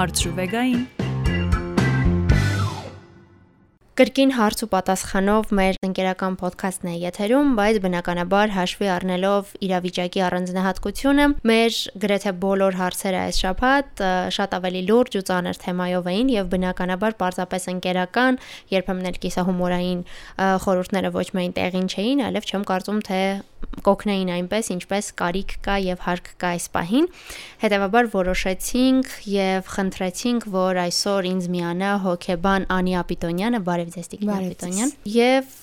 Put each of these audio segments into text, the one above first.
Հարցրուվեգային Կրկին հարց ու պատասխանով մեր ընկերական ոդքասթն է եթերում, բայց բնականաբար հաշվի առնելով իրավիճակի առանձնահատկությունը, մեր գրեթե բոլոր հարցերը այս շաբաթ շատ ավելի լուրջ ու ծանր թեմայով էին եւ բնականաբար պարզապես ընկերական, երբեմն էլ կիսահումորային խորհուրդները ոչ միայն տեղին չէին, այլև չեմ կարծում թե կօգնեին այնպես, ինչպես կարիք կա եւ հարկ կա այս պահին։ Հետևաբար որոշեցինք եւ խնդրեցինք, որ այսօր ինձ միանա հոկեբան Անի Ապիտոնյանը, բարև ձեզ Տիկին Ապիտոնյան։ Եվ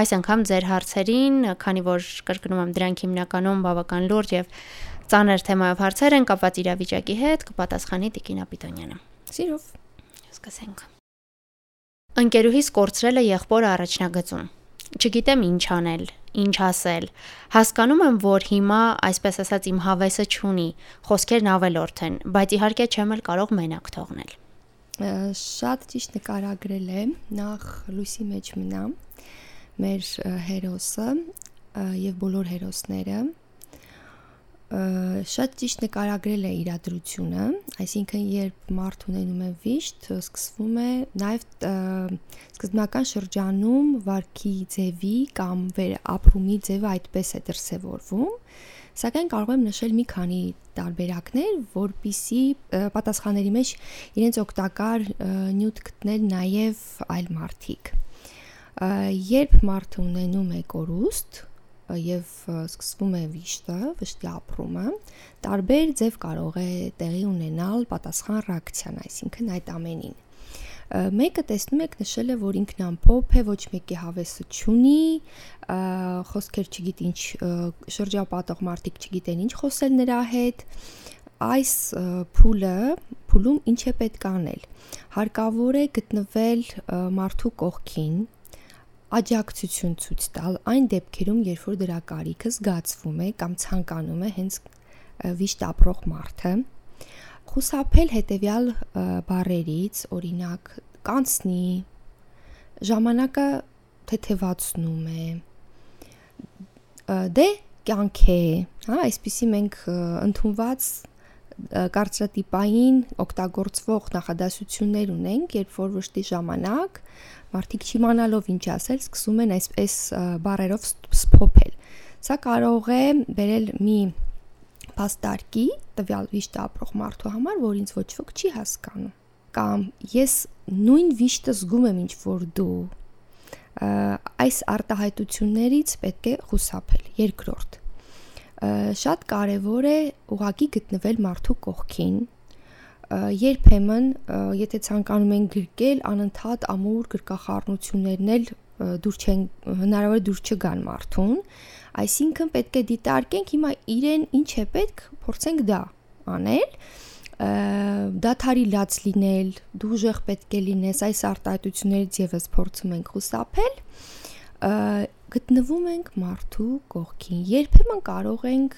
այս անգամ ձեր հարցերին, քանի որ կրկնում եմ դրանք հիմնականում բավական լուրջ եւ ծանր թեմայով հարցեր են կապված իրավիճակի հետ, կպատասխանի Տիկին Ապիտոնյանը։ Սիրով։ Սկսենք։ Ընկերուհիս կորցրել է եղբորը առաջնագծում։ Չգիտեմ ինչ անել, ինչ ասել։ Հասկանում եմ, որ հիմա, այսպես ասած, իմ հավեսը չունի, խոսքերն ավելորդ են, բայց իհարկե չեմ էլ կարող մենակ թողնել շատ ճիշտ նկարագրել է նախ լույսի մեջ մնա մեր հերոսը եւ բոլոր հերոսները շատ ճիշտ նկարագրել է իրադրությունը, այսինքն երբ մարդ ունենում է վիշտ, սկսվում է նաև սկզբնական շրջանում վարքի ձևի կամ վեր ապրումի ձևը այդպես է դրսևորվում, Սակայն կարող եմ նշել մի քանի տարբերակներ, որpիսի պատասխանների մեջ իրենց օգտակար նյութ գտնել նաև այլ մարդիկ։ Երբ մարդը ունենում է կորուստ եւ սկսվում է վիշտը, վշտի ապրումը, տարբեր ձև կարող է տեղի ունենալ պատասխան ռեակցիան, այսինքն այդ ամենին մեկը տեսնում եք նշել է որ ինքն ամփոփ է ոչ մեկի հավեսը չունի խոսքեր չգիտի ինչ շրջապատող մարդիկ չգիտեն ինչ խոսել նրա հետ այս փուլը փուլում ինչ է պետք անել հարկավոր է գտնվել մարդու կողքին աջակցություն ցույց տալ այն դեպքերում երբ որ դրա կարիքը զգացվում է կամ ցանկանում է հենց վիշտ ապրող մարդը խուսափել հետևյալ բարերից, օրինակ կանցնի, ժամանակը թեթևացնում է, դե կյանք է, հա, այսպեսի մենք ընդունված կարծրատիպային օգտագործվող նախադասություններ ունենք, երբ որ վշտի ժամանակ մարդիկ չիմանալով ինչ ասել, սկսում են այսպես բարերով սփոփել։ Սա կարող է բերել մի փաստարկի տվյալ վիշտ ապրող մարդու համար, որ ինձ ոչ ոք չի հասկանում կամ ես նույն վիշտը զգում եմ ինչ որ դու այս արտահայտություններից պետք է խուսափել երկրորդ շատ կարևոր է ուղակի գտնվել մարդու կողքին երբեմն եթե ցանկանում են գրկել անընդհատ ամուր գրկախառնություններն էլ դուր չեն հնարավոր դուր չգան մարդուն Այսինքն պետք է դիտարկենք հիմա իրեն ինչ է պետք, փորձենք դա անել դաթարի լաց լինել, դուժեղ պետք է լինես, այս արտահայտություններից եւս փորձում ենք խուսափել, գտնվում ենք մարդու կողքին։ Երբեմն կարող ենք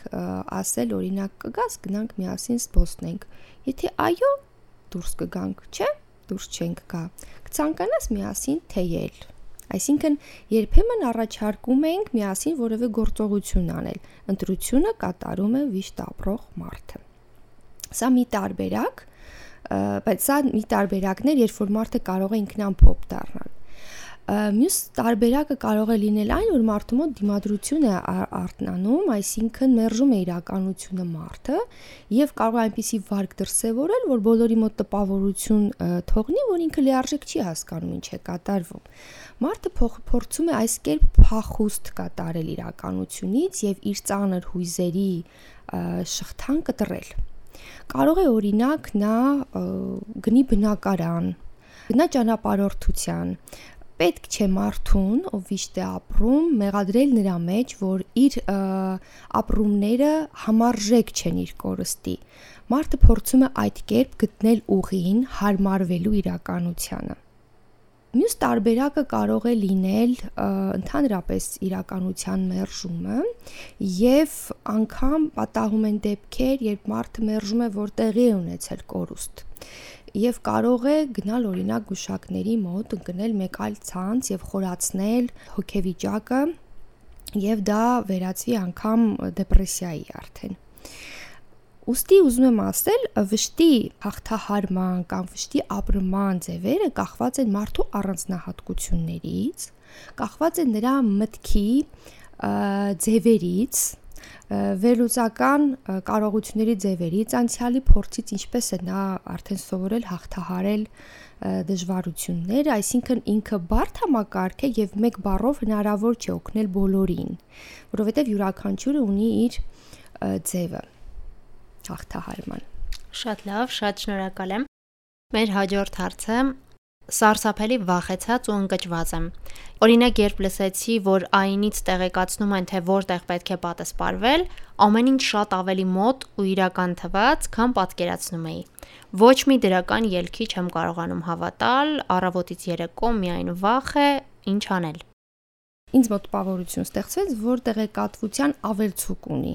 ասել, օրինակ, կգաս գնանք միասին զբոսնենք։ Եթե այո, դուրս կգանք, չէ՞, դուրս չենք գա։ Կցանկանաս միասին թեյել Այսինքն երբեմն առաջարկում ենք միասին որևէ գործողություն անել։ Ընտրությունը կատարում է վիշտ ապրող մարդը։ Սա մի տարբերակ, բայց սա մի տարբերակներ, երբ որ մարդը կարող է ինքնամփոփ դառնալ Մյուս տարբերակը կարող է լինել այն, որ մարդու մոտ դիմադրություն է արտնանում, այսինքն մերժում է իրականությունը մարդը եւ կարող է այնպիսի վարք դրսեւորել, որ բոլորի մոտ տպավորություն թողնի, որ ինքը լիարժեք չի հասկանում ինչ է կատարվում։ Մարդը փորձում է այս կերպ փախուստ կատարել իրականությունից եւ իր ծանր հույզերի շղթան կտրել։ Կարող է օրինակ նա գնի բնակարան, գնա ճանապարհորդության, պետք չէ մարդուն, ով վիշտ է ապրում, մեղադրել նրա մեջ, որ իր ապրումները համարժեք չեն իր կորստի։ Մարդը փորձում է այդ կերպ գտնել ուղին հարմարվելու իրականությանը։ Մյուս տարբերակը կարող է լինել ընդհանրապես իրականության մերժումը եւ անգամ պատահում են դեպքեր, երբ մարդը մերժում է, որ տեղի է ունեցել կորուստ եւ կարող է գնալ օրինակ գուշակների մոտ, ընկնել մեկ այլ ցանց եւ խորացնել հոգեվիճակը եւ դա վերածվի անգամ դեպրեսիայի արդեն։ Ոստի ուզում եմ ասել, վշտի հաղթահարման կամ վշտի ապրման ձևերը կախված են մարդու առանձնահատկություններից, կախված են նրա մտքի ձևերից, վերլուծական կարողությունների ձևերից, անցյալի փորձից, ինչպես է նա արդեն սովորել հաղթահարել դժվարություններ, այսինքն ինքը բարդ համակարգ է եւ մեկ բառով հնարավոր չէ օգնել բոլորին, որովհետեւ յուրաքանչյուրը ունի իր ձևը հաղթահարման։ Շատ լավ, շատ շնորհակալ եմ։ Մեր հաջորդ հարցը սարսափելի վախեցած ու ընկճված եմ։ Օրինակ, երբ լսեցի, որ այնից տեղեկացնում են, թե որտեղ պետք է պատասպարվել, ամեն ինչ շատ ավելի մոտ ու իրական թվաց, քան պատկերացնում էի։ Ոչ մի դրական ելքի չեմ կարողանում հավատալ, առավոտից երեկո միայն վախ է, ինչ անել։ Ինձ մոտ տպավորություն ստեղծվեց, որ տեղեկատվության ավելցուկ ունի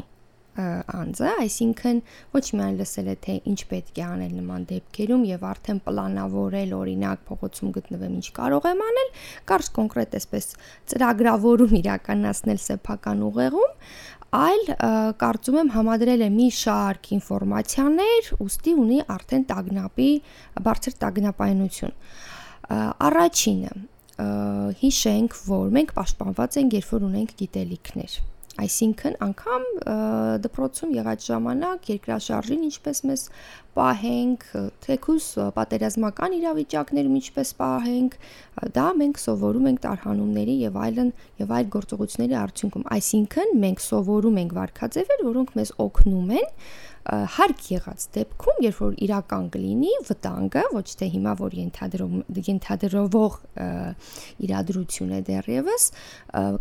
անձը, այսինքն ոչ միայն լսել է թե ինչ պետք է անել նման դեպքերում եւ արդեն պլանավորել օրինակ փողոցում գտնվեմ ինչ կարող եմ անել, կարճ կոնկրետ էսպես ծրագրավորում իրականացնել սեփական ուղեղում, այլ կարծում եմ համադրել է մի շարք ինֆորմացիաներ, ուստի ունի արդեն տագնապի բարձր տագնապայնություն։ Առաջինը հիշենք, որ մենք պաշտպանված ենք, երբ որ ունենք գիտելիքներ Այսինքն անգամ դպրոցում եղած ժամանակ երկրաշարժին ինչպես մեզ պահենք, թեկուս պատերազմական իրավիճակներում ինչպես պահենք, դա մենք սովորում ենք տարհանումների եւ այլն եւ այլ գործողությունների արդյունքում։ Այսինքն մենք սովորում ենք վարկածևեր, որոնք մեզ օգնում են հարկ եղած դեպքում, երբ որ իրական կլինի վտանգը, ոչ թե հիմա որ ենթադրող ենթադրվող իրադրություն է դեռևս,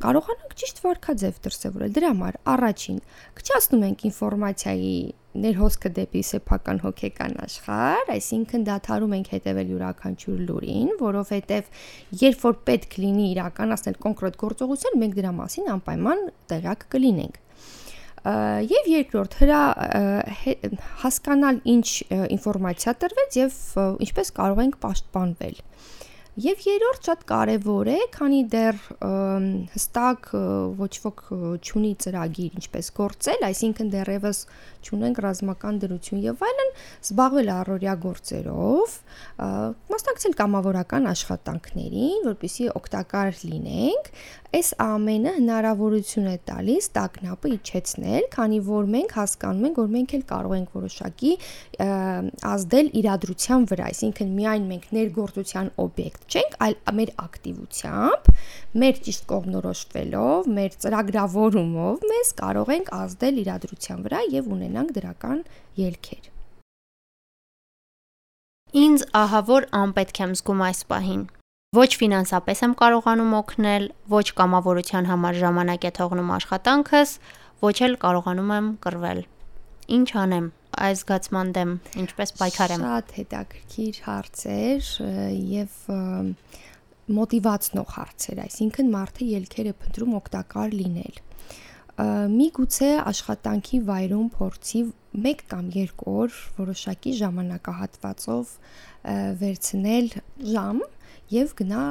կարողանանք ճիշտ վարկածև դրսևորել։ Դրա համար առաջին քչացնում ենք ինֆորմացիայի ներհոսքը դեպի սեփական հոգեկան աշխարհ, այսինքն դադարում ենք հետևել յուրաքանչյուր լուրին, որովհետև երբ որ պետք լինի իրականացնել կոնկրետ գործողություն, մենք դրա մասին անպայման տեղյակ կլինենք եւ երկրորդ հրա հասկանալ ինչ ինֆորմացիա տրվեց եւ ինչպես կարող ենք պաշտպանվել Եվ երրորդ շատ կարևոր է, քանի դեռ հստակ ոչ ոք չունի ծրագիր ինչպես գործել, այսինքն դեռևս չունենք ռազմական դրություն եւ այլն, զբաղվել առօրյա գործերով, մասնակցել կամավորական աշխատանքներին, որպեսզի օգտակար լինենք, այս ամենը հնարավորություն է տալիս տակնապը իջեցնել, քանի որ մենք հասկանում ենք, որ մենք էլ կարող ենք որոշակի ազդել իրադրության վրա, այսինքն միայն մենք ներգործության օբյեկտ չենք, այլ մեր ակտիվությամբ, մեր ճիշտ կողմնորոշվելով, մեր ծրագրավորումով մեզ կարող ենք ազդել իրադրության վրա եւ ունենանք դրական ելքեր։ Ինձ ահա որ անպետք եմ զգում այս պահին։ Ոչ ֆինանսապես եմ կարողանում օգնել, ոչ կամավորության համար ժամանակ է թողնում աշխատանքս, ոչ էլ կարողանում եմ կռվել։ Ինչ անեմ այս զգացման դեմ ինչպես պայքարեմ։ Շատ հետաքրքիր հարցեր եւ մոտիվացնող հարցեր, այսինքն մարդը ելքեր է փնտրում օգտակար լինել։ Միգուցե աշխատանքի վայրում փորձի 1 կամ 2 օր որոշակի ժամանակահատվածով վերցնել ժամ եւ գնա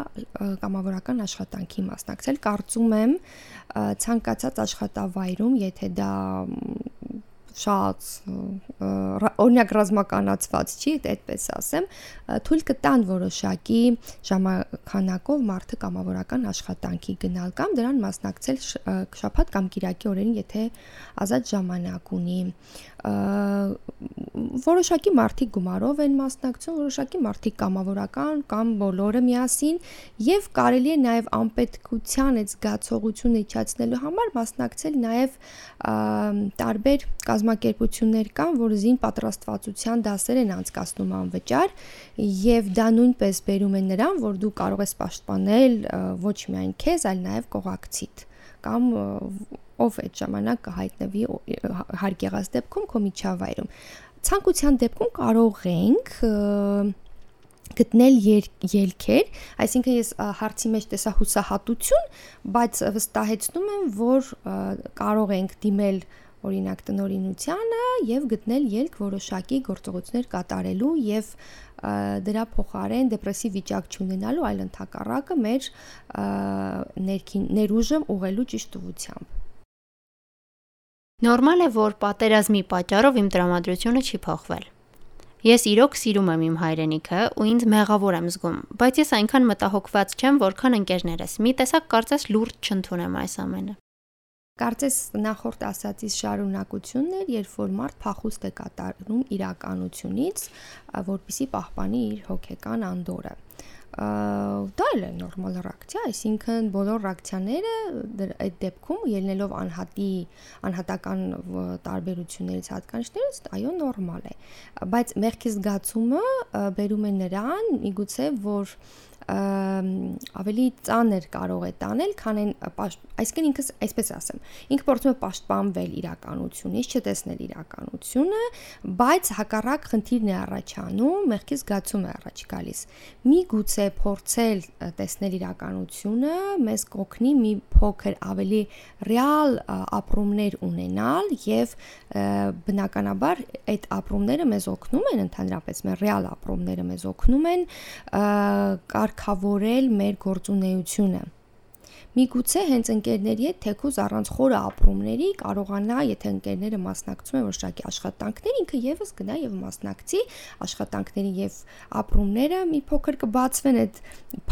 կամավորական աշխատանքի մասնակցել։ Կարծում եմ ցանկացած աշխատավայրում, եթե դա շատ օրինակ ռազմականացված չի, այդպես ասեմ, թույլ կտան որոշակի ժամանականակով մարդը կամավորական աշխատանքի գնալ կամ դրան մասնակցել շաբաթ կամ կիրակի օրերին, եթե ազատ ժամանակ ունի որոշակի մարդիկ գումարով են մասնակցում, որոշակի մարդիկ կամավորական կամ բոլորը միասին եւ կարելի է նաեւ անպետքության այդ զգացողությունը իջացնելու համար մասնակցել նաեւ տարբեր կազմակերպություններ կան, որ զին պատրաստվածության դասեր են անցկացնում անվճար եւ դա նույնպես բերում է նրան, որ դու կարող ես պաշտպանել ոչ միայն քեզ, այլ նաեւ կողակցիդ կամ ով այդ ժամանակ կհայտնվի հարկ եղած դեպքում քո միջավայրում ցանկության դեպքում կարող ենք գտնել ելքեր, այսինքն ես հարցի մեջ տեսա հուսահատություն, բայց վստահեցնում եմ, որ կարող ենք դիմել օրինակ տնորինությանը եւ գտնել ելք որոշակի գործողություններ կատարելու եւ դրա փոխարեն դեպրեսիվ վիճակ չունենալու, այլ ընդհակառակը մեր ներքին ներուժը ուղղելու ճիշտ ուղությամբ։ Նորմալ է, որ պատերազմի պատճառով իմ տրամադրությունը չի փոխվել։ Ես իրոք սիրում եմ իմ հայրենիքը ու ինձ մեղավոր եմ զգում, բայց ես այնքան մտահոգված չեմ, որքան ընկերներս։ Մի տեսակ կարծես լուրջ չընդունեմ այս ամենը։ Կարծես նախորդ ասացից շարունակությունն էր, երբ որ մարդ փախուստ է կատարում իրականությունից, որpիսի պահպանի իր հոգեկան անդորը դա էլ է նորմալ ռեակցիա, այսինքն բոլոր ռեակցիաները այդ դեպքում ելնելով անհատի անհատական տարբերություններից հատկանիշներից, այո, նորմալ է։ Բայց մեղքի զգացումը բերում է նրան, միգուցե որ ավելի ծանր կարող է տանել, քան այն այսինքն ինքս այսպես ասեմ, ինքը փորձում է պաշտպանվել իրականությունից, չտեսնել իրականությունը, բայց հակառակ խնդիրն է առաջանում, մեղքի զգացում է առաջ գալիս։ Մի գուցե փորձել տեսնել իրականությունը մեզ կօգնի մի փոքր ավելի ռեալ ապրումներ ունենալ եւ բնականաբար այդ ապրումները մեզ օգնում են ընդհանրապես մեր ռեալ ապրումները մեզ օգնում են կար կարգավորել մեր գործունեությունը։ Միգուցե հենց ընկերների հետ թեկուզ առանց խորը ապրումների կարողանա, եթե ընկերները մասնակցում են որոշակի աշխատանքներ, ինքը եւս գնա եւ մասնակցի աշխատանքների եւ ապրումները մի փոքր կբացվեն այդ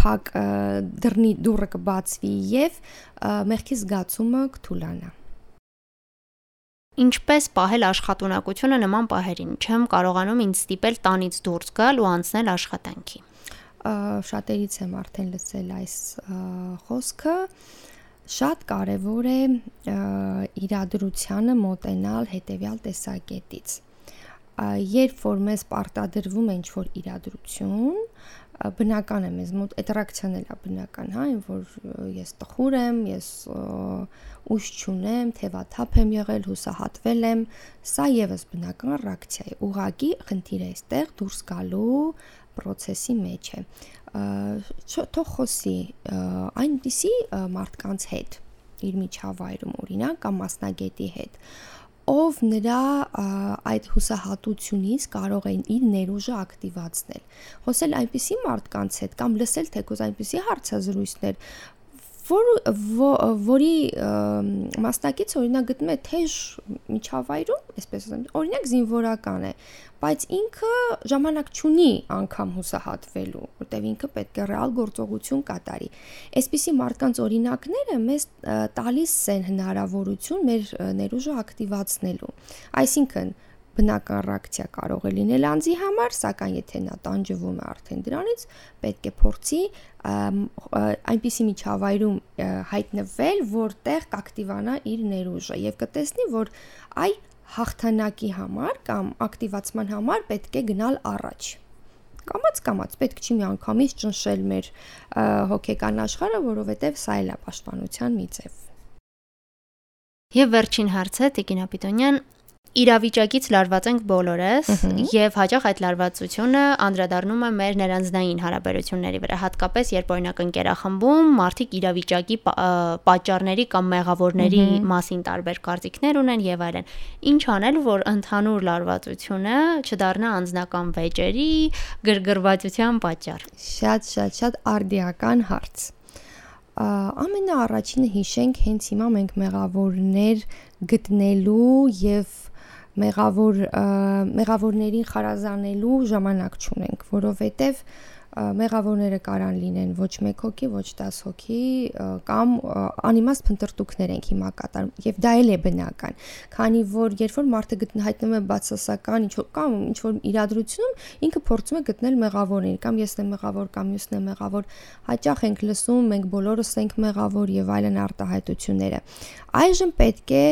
փակ դռնի դուռը կբացվի եւ մեղքի զգացումը կթուլանա։ Ինչպես պահել աշխատունակությունը նման պահերին։ Չեմ կարողանում ինձ ստիպել տանից դուրս գալ ու անցնել աշխատանքի շատերից եմ արդեն լսել այս խոսքը շատ կարևոր է իրադրությանը մոտենալ հետևյալ տեսակետից երբ որ մեզ պարտադրվում է ինչ-որ իրադրություն, բնական է մեզ մոտ այդ ռեակցիան էլ է բնական, հա, այն որ ես տխուր եմ, ես ուշ չունեմ, թևաթափ եմ եղել, հուսահատվել եմ, սա եւս բնական ռեակցիա է։ Ուղղակի խնդիրը էստեղ դուրս գալու process-ի մեջ է թող խոսի այնպիսի մարդկանց հետ իր միջավայրում օրինակ կամ մասնագետի հետ ով նրա այդ հուսահատությունից կարող են իր ներուժը ակտիվացնել։ Խոսել այնպիսի մարդկանց հետ կամ լսել թեկուզ այնպիսի հարցազրույցներ, որ որի մասնակից օրինակ գտնում է թեժ միջավայրում, այսպես ասեմ, օրինակ զինվորական է, բայց ինքը ժամանակ չունի անգամ հուսահատվելու, որտեվ ինքը պետք է ռեալ գործողություն կատարի։ Այսպիսի մարդկանց օրինակները մեզ տալիս են հնարավորություն մեր ներուժը ակտիվացնելու։ Այսինքն բնական ռեակցիա կարող է լինել անձի համար, սակայն եթե նա տանջվում է արդեն դրանից, պետք է փորձի այնպիսի միջավայրում հայտնվել, որտեղ կակտիվանա իր ներուժը եւ կտեսնի, որ այ հաղթանակի համար կամ ակտիվացման համար պետք է գնալ առաջ կամած կամած պետք չի մի անգամից ճնշել մեր հոգեկան աշխարհը, որովհետև սա էլ է պաշտպանության մի ձև։ Եվ վերջին հարցը Տիկին Ապիտոնյան, իրավիճակից լարված ենք բոլորս եւ հաճախ այդ լարվածությունը անդրադառնում է մեր ներանձնային հարաբերությունների վրա հատկապես երբ օրինակ ընկերախմբում մարդիկ իրավիճակի պատճառների կամ մեղավորների մասին տարբեր կարծիքներ ունեն եւ այլն ինչ անել որ ընդհանուր լարվածությունը չդառնա անձնական վեճերի գրգռվածության պատճառ շատ շատ շատ արդիական հարց ամենաառաջինը հիշենք հենց հիմա մենք մեղավորներ գտնելու եւ մեղավոր մեղավորներին խարազանելու ժամանակ չունենք, որովհետև մեղավորները կարան լինեն ոչ 1 հոգի, ոչ 10 հոգի կամ անիմաստ փնտրտուքներ ենք հիմա կատարում եւ դա էլ է բնական, քանի որ երբ որ մարդը հայտնում է բացասական ինչ որ կամ ինչ որ իրադրությունում, ինքը փորձում է գտնել մեղավորներին, կամ ես եմ մեղավոր, կամ մյուսն է մեղավոր, հաճախ ենք լսում, մենք բոլորս ենք մեղավոր եւ այլն արտահայտությունները։ Այժմ պետք է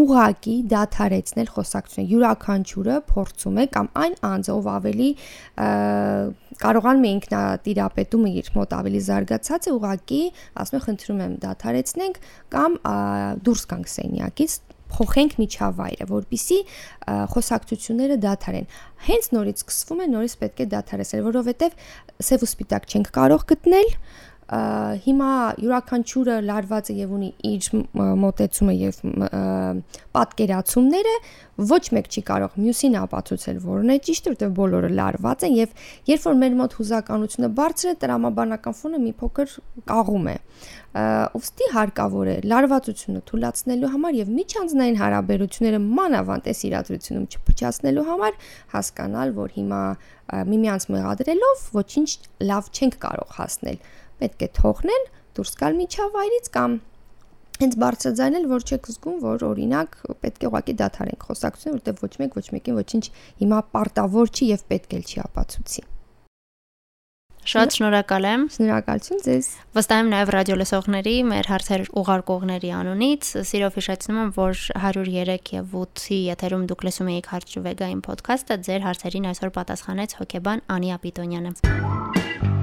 ուղակի դադարեցնել խոսակցությունը։ Յուրաքանչյուրը փորձում է կամ այն անձը, ով ավելի կարողանում է ինքնատիրապետումը իր մոտ ավելի զարգացած է, ուղակի ասում է խնդրում եմ դադարեցնենք կամ դուրս գանք սենյակից փոխենք միջավայրը, որpիսի խոսակցությունները դադարեն։ Հենց նորից սկսվում է, նորից պետք է դադարեցնել, որովհետև սև ու սպիտակ չենք կարող գտնել, հիմա յուրաքանչյուրը լարված է եւ ունի իր մոտեցումը եւ պատկերացումները, ոչ մեկ չի կարող մյուսին ապացուցել, որն է ճիշտ, որտեղ բոլորը լարված են եւ երբ որ մեր մոտ հուզականությունը բարձր է, տրամաբանական ֆոնը մի փոքր կաղում է ուստի հարկավոր է լարվածությունը թույլատնելու համար եւ միջանձնային հարաբերությունները մանավանդ այս իրադրությունում չփչացնելու համար հասկանալ, որ հիմա միմյանց մեղադրելով ոչինչ լավ չենք կարող հասնել պետք է թողնել, դուրս գալ միջավայրից կամ հենց բարձրաձայնել, որ չեք զգում, որ օրինակ պետք է ուղակի դադարենք խոսակցությունը, որտեղ ոչ մեկ ոչ մեկին ոչինչ հիմա պարտավոր չի եւ պետք էլ չի ապացուցի։ Շատ շնորհակալ եմ։ Շնորհակալություն ձեզ։ Վստահ եմ նաև ռադիոլսողների մեր հարցեր ուղարկողների անունից։ Սիրով հիշեցնում եմ, որ 103 եւ 8-ի եթերում դուք լսում եք հարց ջուվեգային ոդքասթը, ձեր հարցերին այսօր պատասխանեց հոկեբան Անի Ապիտոնյանը։